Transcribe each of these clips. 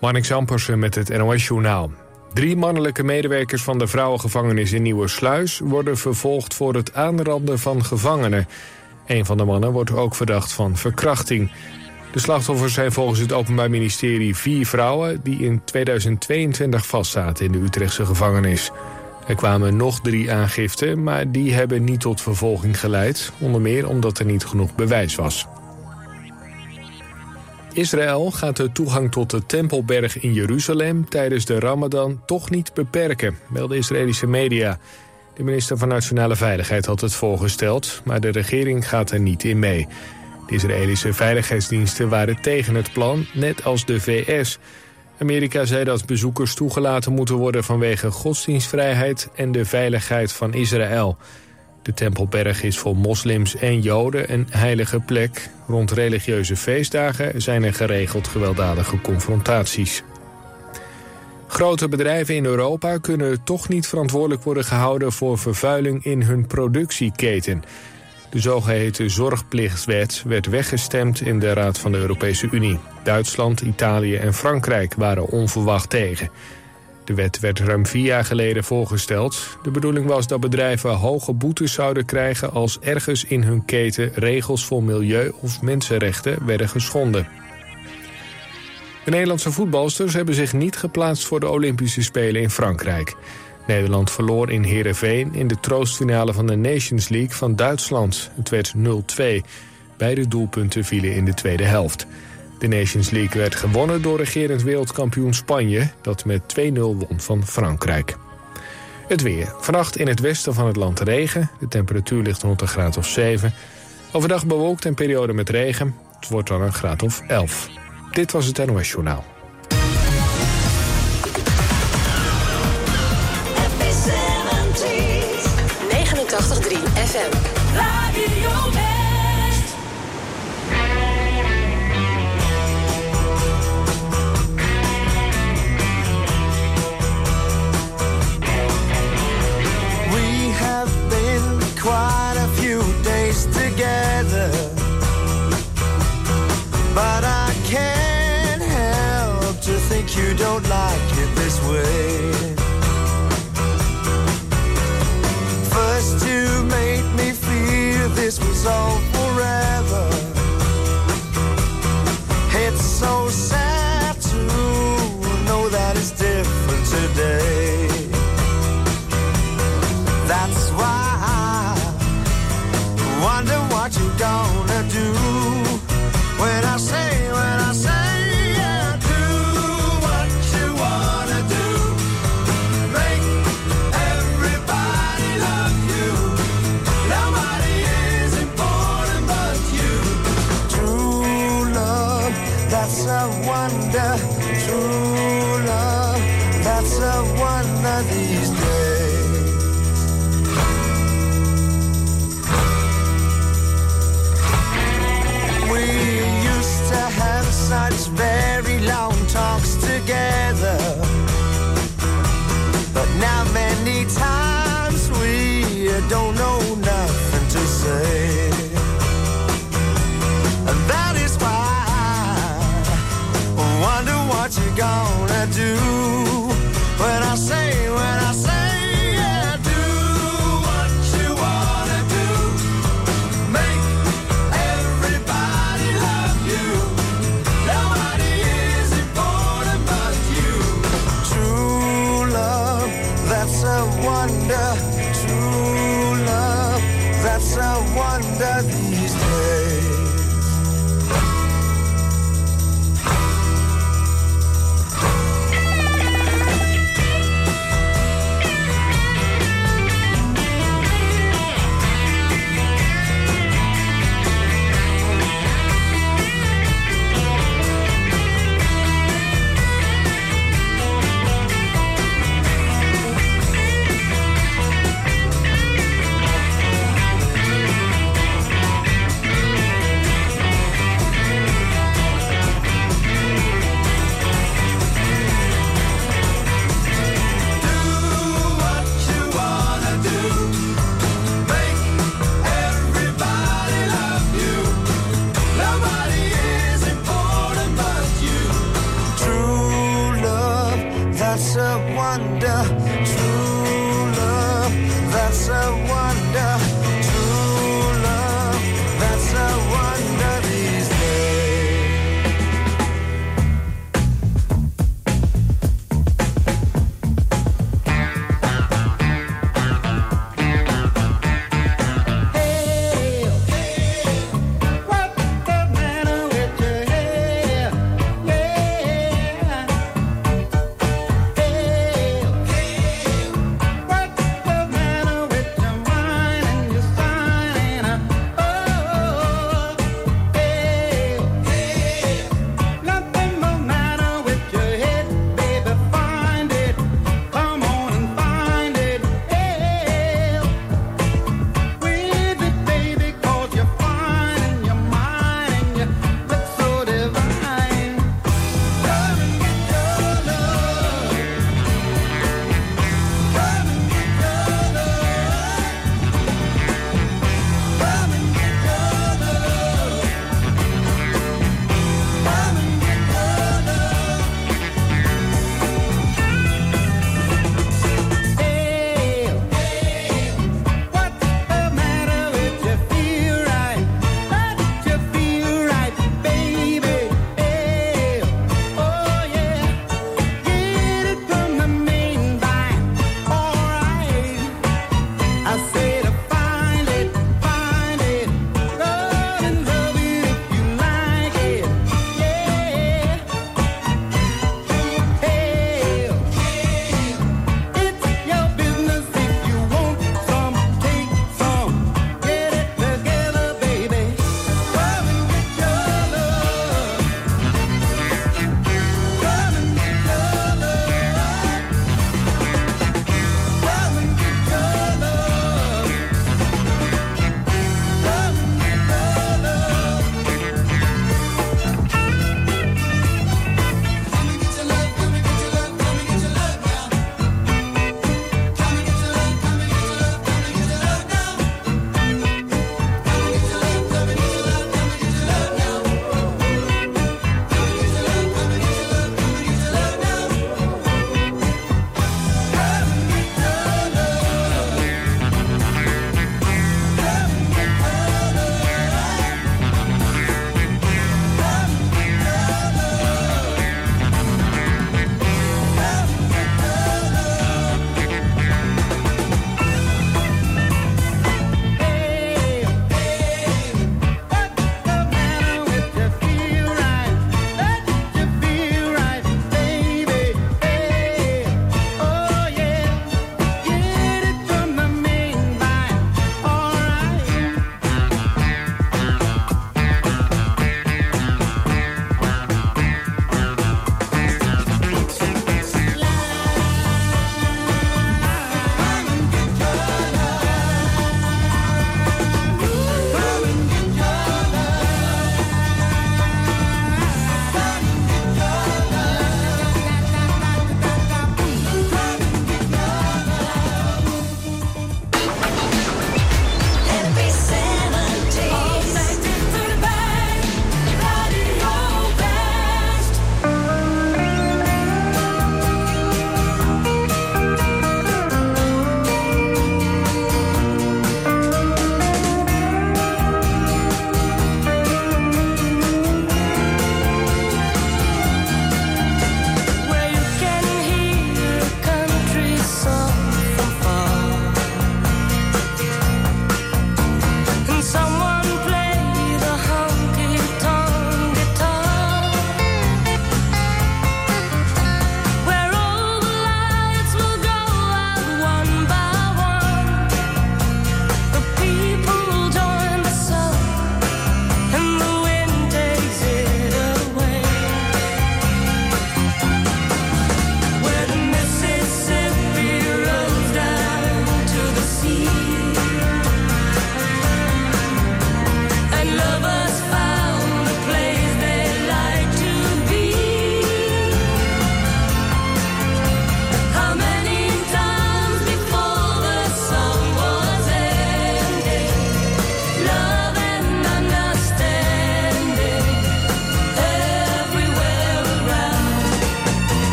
Marnix Ampersen met het NOS-journaal. Drie mannelijke medewerkers van de vrouwengevangenis in Nieuwe Sluis worden vervolgd voor het aanranden van gevangenen. Een van de mannen wordt ook verdacht van verkrachting. De slachtoffers zijn volgens het Openbaar Ministerie vier vrouwen... die in 2022 vastzaten in de Utrechtse gevangenis. Er kwamen nog drie aangiften, maar die hebben niet tot vervolging geleid. Onder meer omdat er niet genoeg bewijs was. Israël gaat de toegang tot de Tempelberg in Jeruzalem tijdens de Ramadan toch niet beperken, melden Israëlische media. De minister van Nationale Veiligheid had het voorgesteld, maar de regering gaat er niet in mee. De Israëlische veiligheidsdiensten waren tegen het plan, net als de VS. Amerika zei dat bezoekers toegelaten moeten worden vanwege godsdienstvrijheid en de veiligheid van Israël. De Tempelberg is voor moslims en joden een heilige plek. Rond religieuze feestdagen zijn er geregeld gewelddadige confrontaties. Grote bedrijven in Europa kunnen toch niet verantwoordelijk worden gehouden... voor vervuiling in hun productieketen. De zogeheten zorgplichtwet werd weggestemd in de Raad van de Europese Unie. Duitsland, Italië en Frankrijk waren onverwacht tegen. De wet werd ruim vier jaar geleden voorgesteld. De bedoeling was dat bedrijven hoge boetes zouden krijgen... als ergens in hun keten regels voor milieu of mensenrechten werden geschonden. De Nederlandse voetbalsters hebben zich niet geplaatst voor de Olympische Spelen in Frankrijk. Nederland verloor in Heerenveen in de troostfinale van de Nations League van Duitsland. Het werd 0-2. Beide doelpunten vielen in de tweede helft. De Nations League werd gewonnen door regerend wereldkampioen Spanje... dat met 2-0 won van Frankrijk. Het weer. Vannacht in het westen van het land regen. De temperatuur ligt rond een graad of 7. Overdag bewolkt en periode met regen. Het wordt dan een graad of 11. Dit was het NOS Journaal. FM. quite a few days together. But I can't help to think you don't like it this way. First, you made me feel this was all gonna do?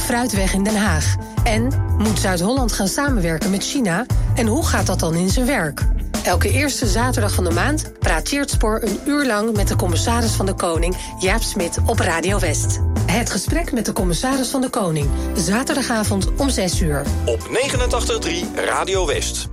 Fruitweg in Den Haag? En moet Zuid-Holland gaan samenwerken met China? En hoe gaat dat dan in zijn werk? Elke eerste zaterdag van de maand praat Tjeerdspoor een uur lang met de commissaris van de Koning, Jaap Smit, op Radio West. Het gesprek met de commissaris van de Koning, zaterdagavond om 6 uur. Op 89.3 Radio West.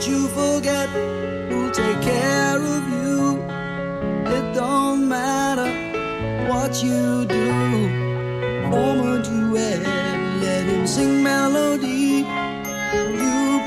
that you forget who'll take care of you. It don't matter what you do, Form a duet, let him sing melody. You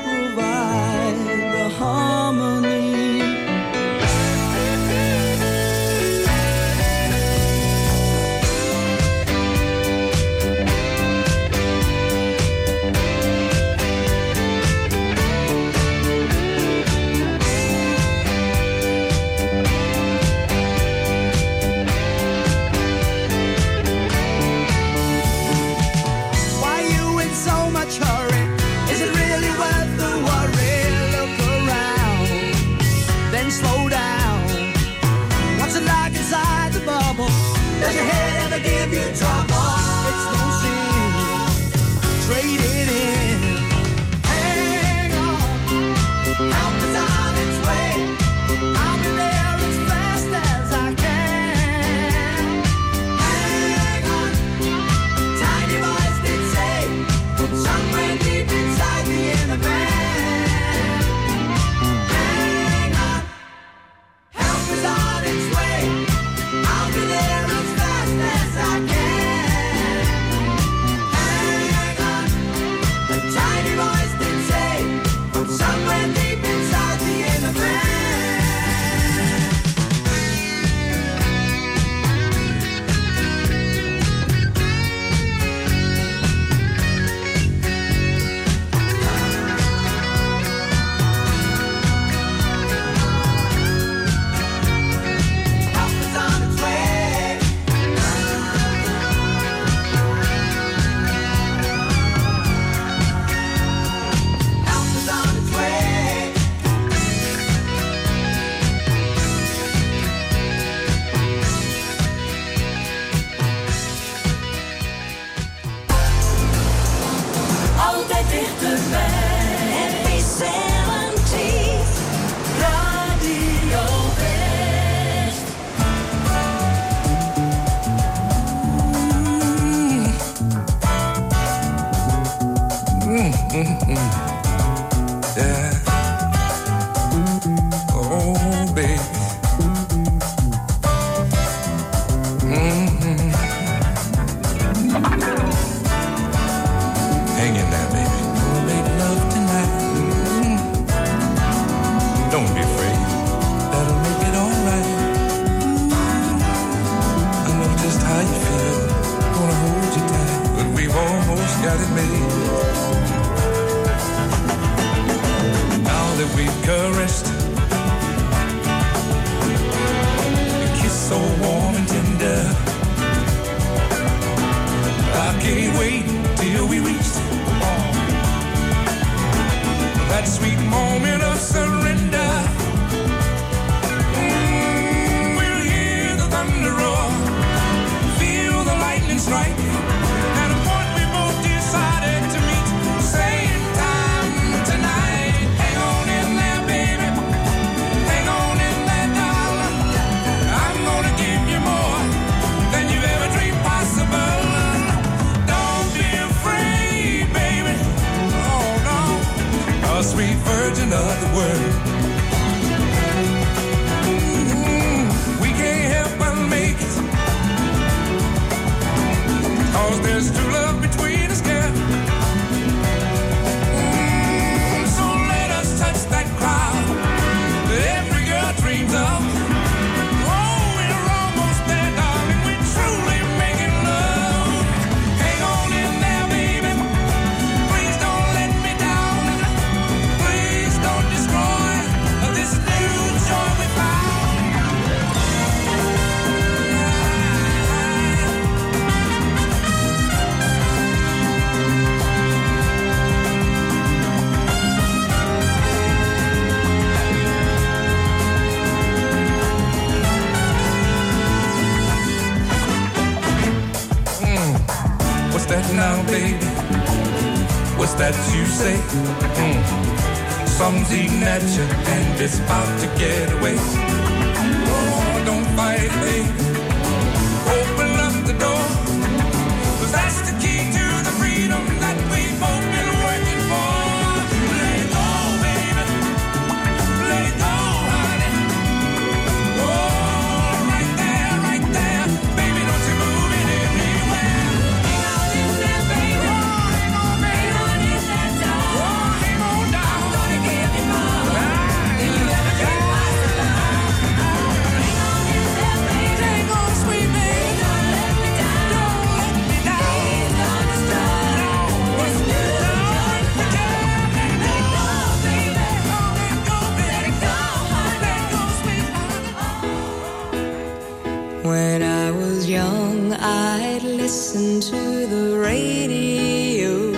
listen to the radio,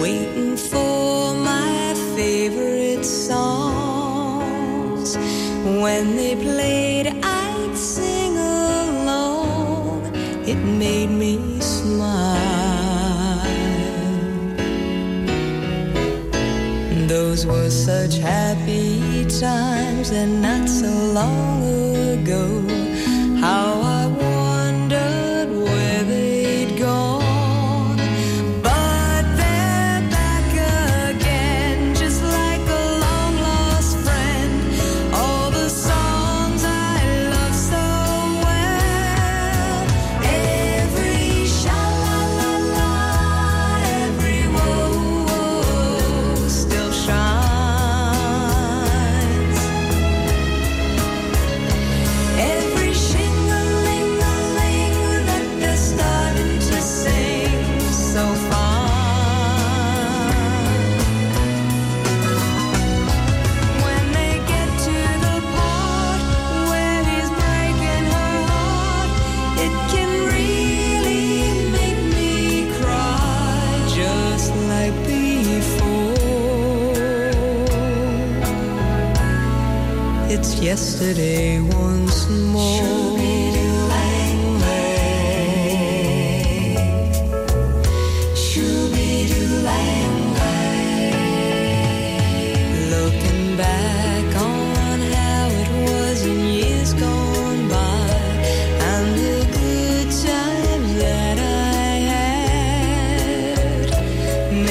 waiting for my favorite songs. When they played, I'd sing along. It made me smile. Those were such happy times and not so long ago.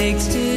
takes to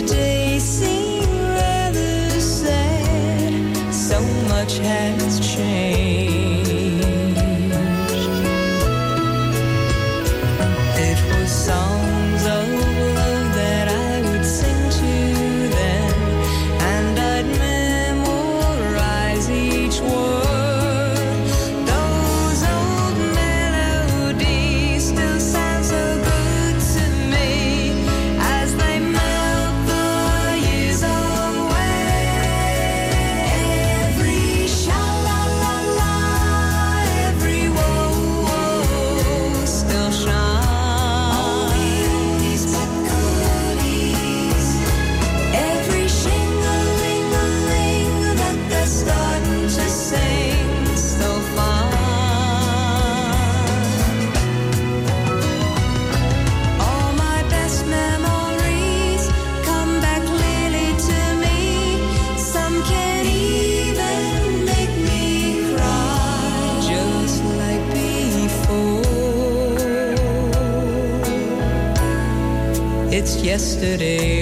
yesterday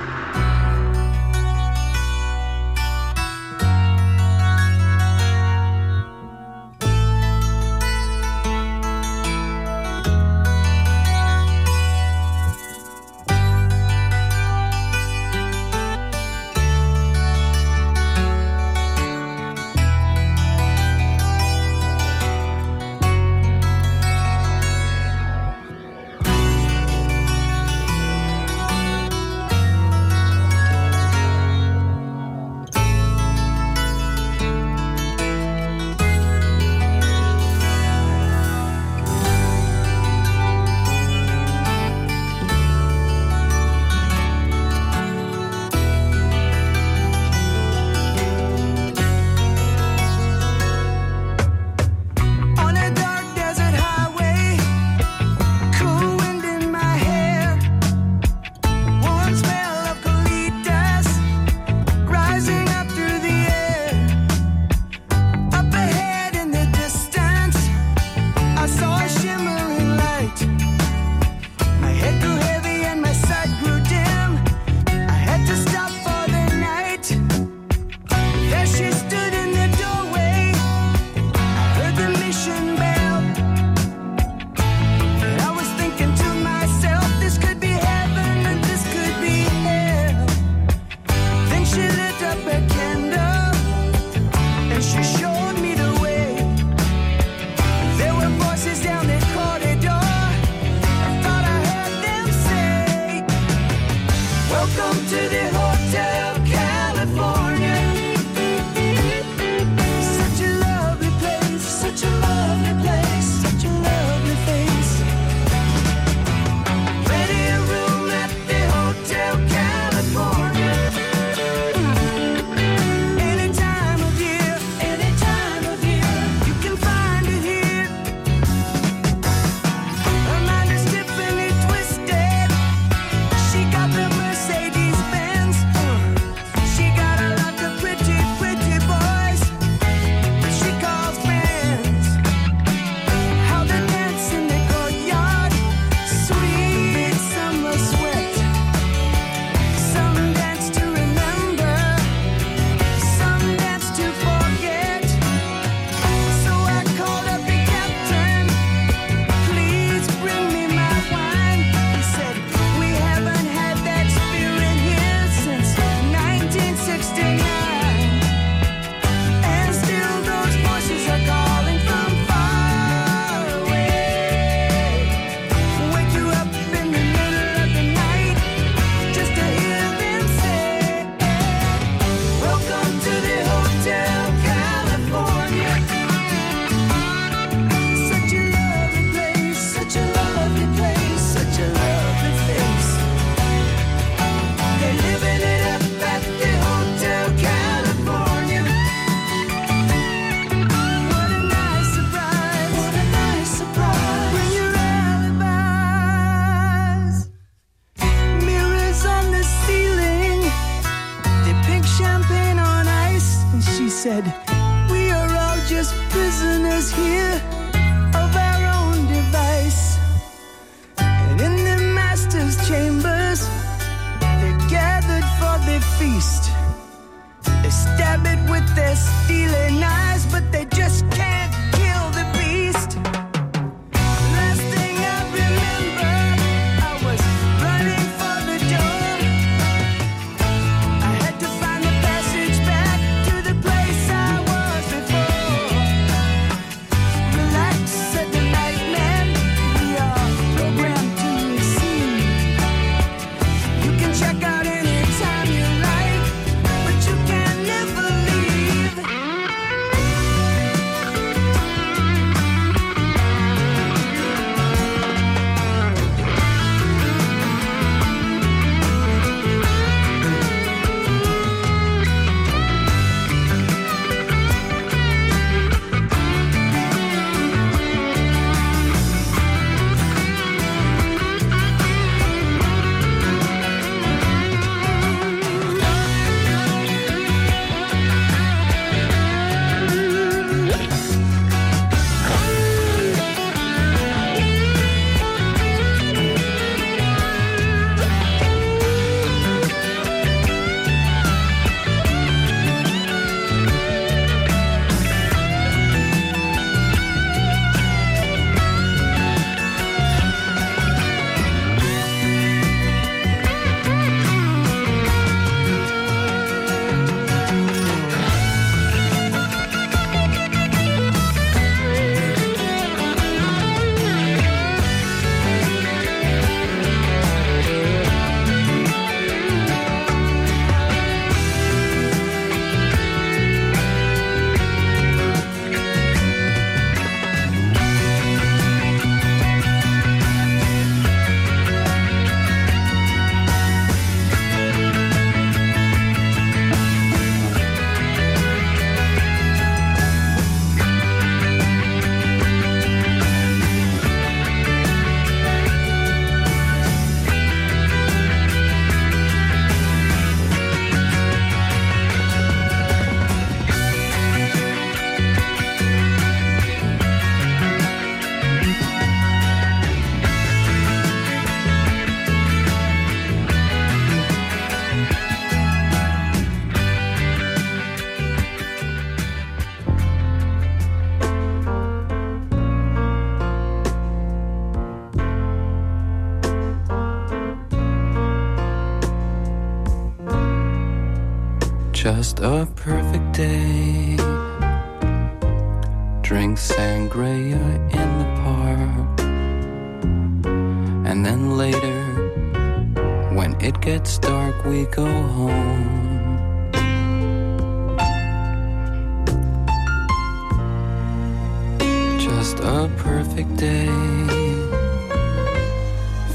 just a perfect day.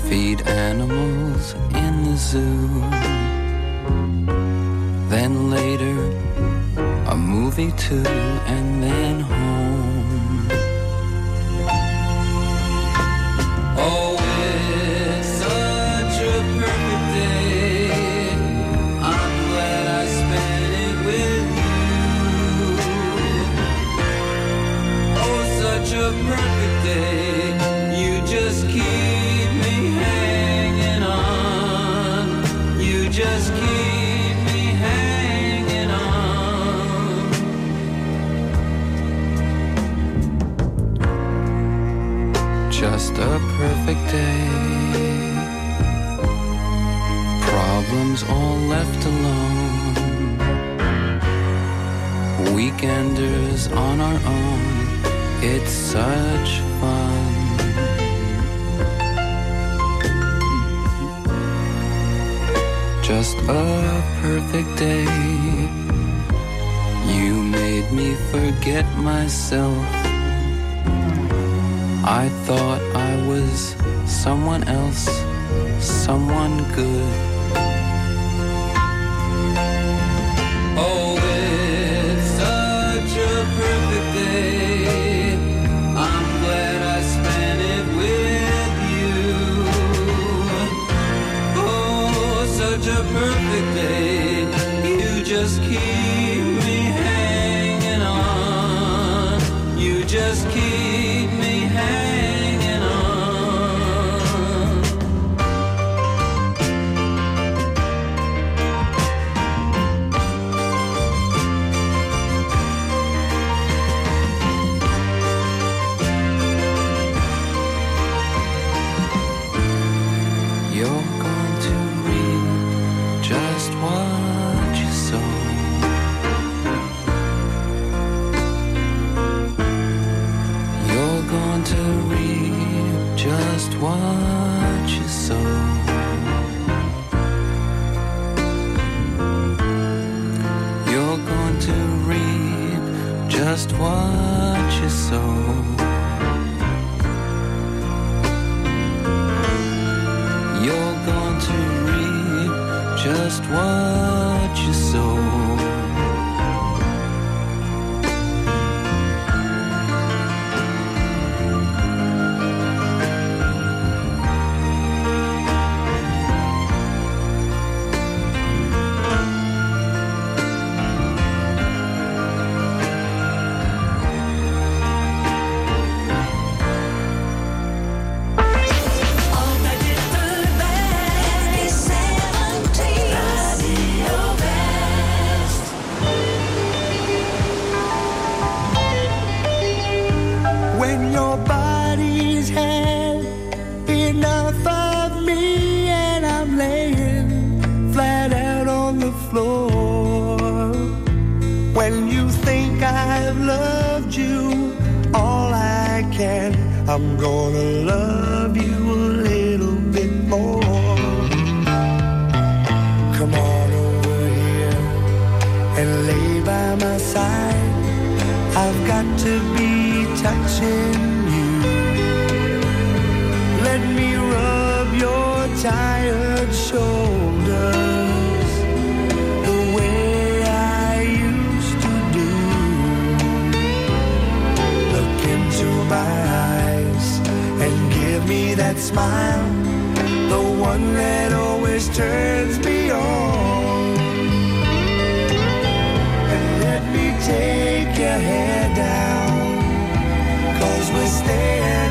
Feed animals in the zoo. Then later, a movie too, and then home. Oh. on our own. It's such fun. Just a perfect day. You made me forget myself. I thought I was someone else, someone good. touching you. Let me rub your tired shoulders the way I used to do. Look into my eyes and give me that smile, the one that always turns me on. And let me take your hair down we stay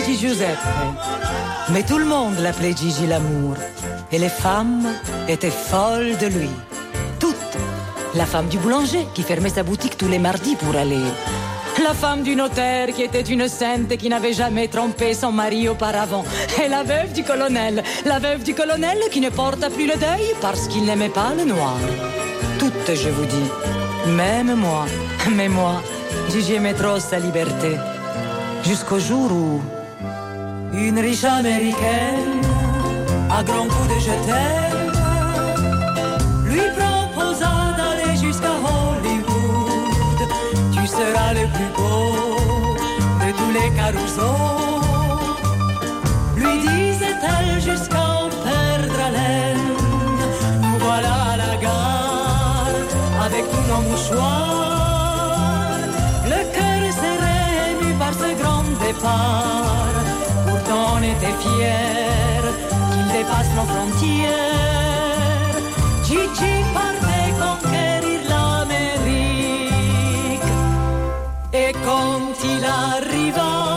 Gigi Giuseppe. Mais tout le monde l'appelait Gigi l'amour. Et les femmes étaient folles de lui. Toutes. La femme du boulanger qui fermait sa boutique tous les mardis pour aller. La femme du notaire qui était une sainte et qui n'avait jamais trompé son mari auparavant. Et la veuve du colonel. La veuve du colonel qui ne porta plus le deuil parce qu'il n'aimait pas le noir. Toutes, je vous dis. Même moi. Mais moi, Gigi aimait trop sa liberté. Jusqu'au jour où Une riche américaine, à grands coups de je lui proposa d'aller jusqu'à Hollywood. Tu seras le plus beau de tous les carousaux. Lui disait-elle jusqu'à en perdre haleine. Nous voilà à la gare avec tous nos mouchoirs. Le cœur serré ému par ce grand départ. Était fiers qu'il dépasse nos frontières. Gigi partait conquérir l'Amérique. Et quand il arriva,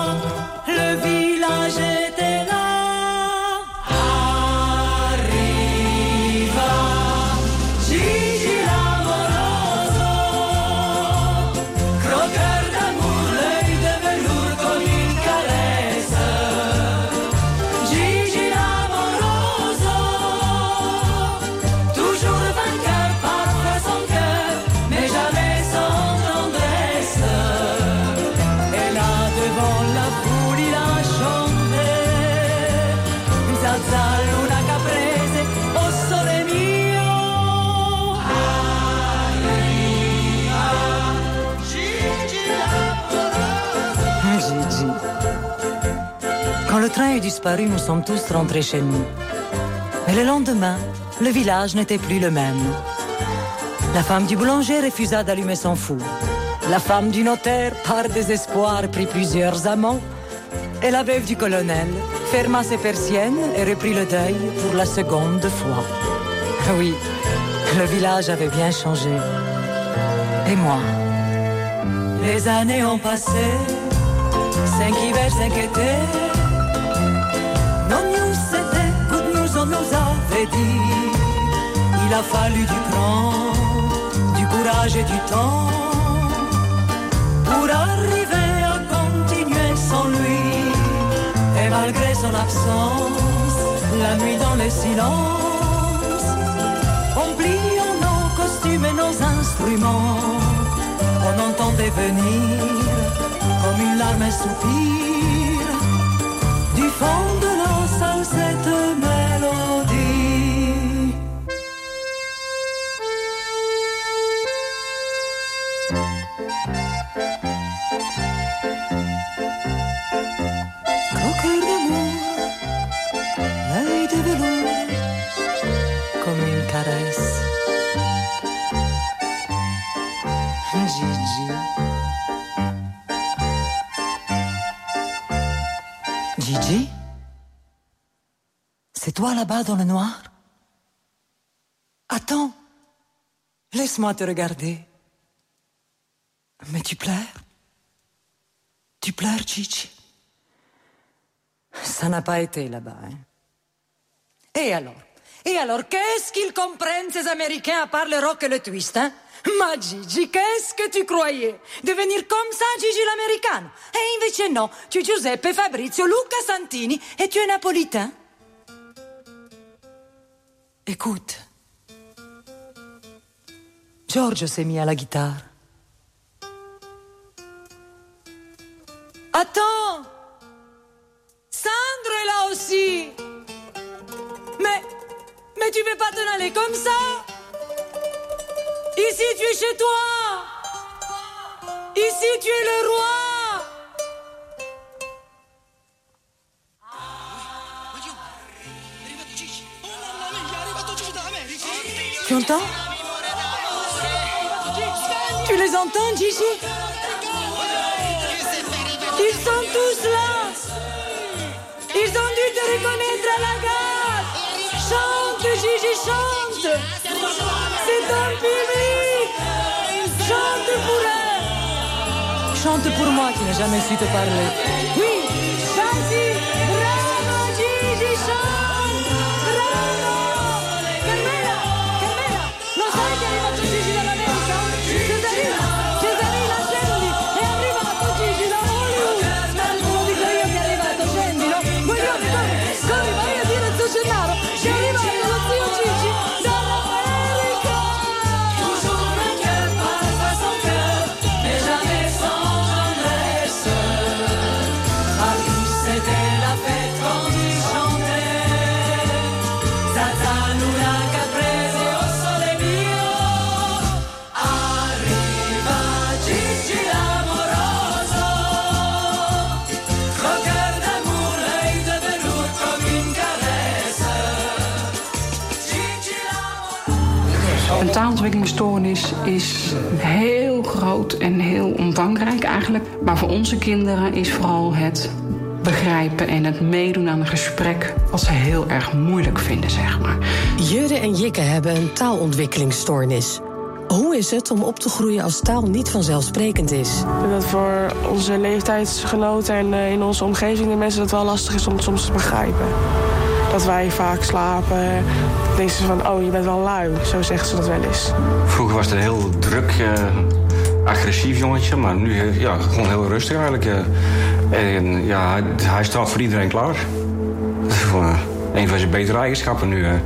le train est disparu, nous sommes tous rentrés chez nous. Mais le lendemain, le village n'était plus le même. La femme du boulanger refusa d'allumer son four. La femme du notaire, par désespoir, prit plusieurs amants. Et la veuve du colonel ferma ses persiennes et reprit le deuil pour la seconde fois. Oui, le village avait bien changé. Et moi Les années ont passé, cinq hivers, cinq étés. Il a fallu du cran, du courage et du temps pour arriver à continuer sans lui. Et malgré son absence, la nuit dans le silence, on nos costumes et nos instruments. On entendait venir comme une larme un soupir du fond de nos salles cette mélodie. Toi là-bas dans le noir? Attends, laisse-moi te regarder. Mais tu pleures? Tu pleures, Gigi Ça n'a pas été là-bas, hein. Et alors? Et alors, qu'est-ce qu'ils comprennent, ces Américains, à part le rock et le twist, hein? Ma Gigi, qu'est-ce que tu croyais? Devenir comme ça, Gigi l'americano E invece no, tu es Giuseppe, Fabrizio, Luca Santini. Et tu es napolitain? Écoute, Giorgio s'est mis à la guitare. Attends. Sandro est là aussi. Mais, mais tu veux pas t'en aller comme ça? Ici tu es chez toi. Ici tu es le roi Tu les entends, Gigi Ils sont tous là Ils ont dû te reconnaître à la gare Chante, Gigi, chante C'est ton public Chante pour eux Chante pour moi qui n'ai jamais su te parler. Oui, vas-y, Een taalontwikkelingsstoornis is heel groot en heel omvangrijk eigenlijk. Maar voor onze kinderen is vooral het begrijpen en het meedoen aan een gesprek... wat ze heel erg moeilijk vinden, zeg maar. Jurre en Jikke hebben een taalontwikkelingsstoornis. Hoe is het om op te groeien als taal niet vanzelfsprekend is? Dat voor onze leeftijdsgenoten en eh, in onze omgeving de mensen dat wel lastig is om het soms te begrijpen. Dat wij vaak slapen. Denken ze van, oh, je bent wel lui. Zo zeggen ze dat wel eens. Vroeger was het een heel druk, eh, agressief jongetje, maar nu eh, ja, gewoon heel rustig eigenlijk. eh. en ja, hij, hij staat voor iedereen klaar. Dat is gewoon een van zijn betere eigenschappen nu. ja.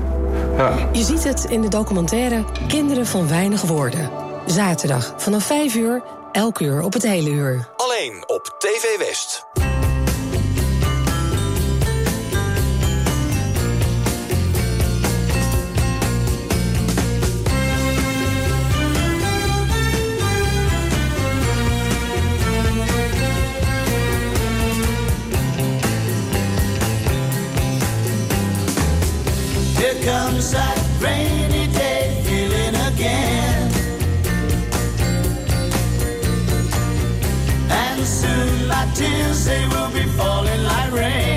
Je ziet het in de documentaire Kinderen van Weinig Woorden. Zaterdag vanaf 5 uur, elk uur op het hele uur. Alleen op TV West. That rainy day feeling again. And soon my tears they will be falling like rain.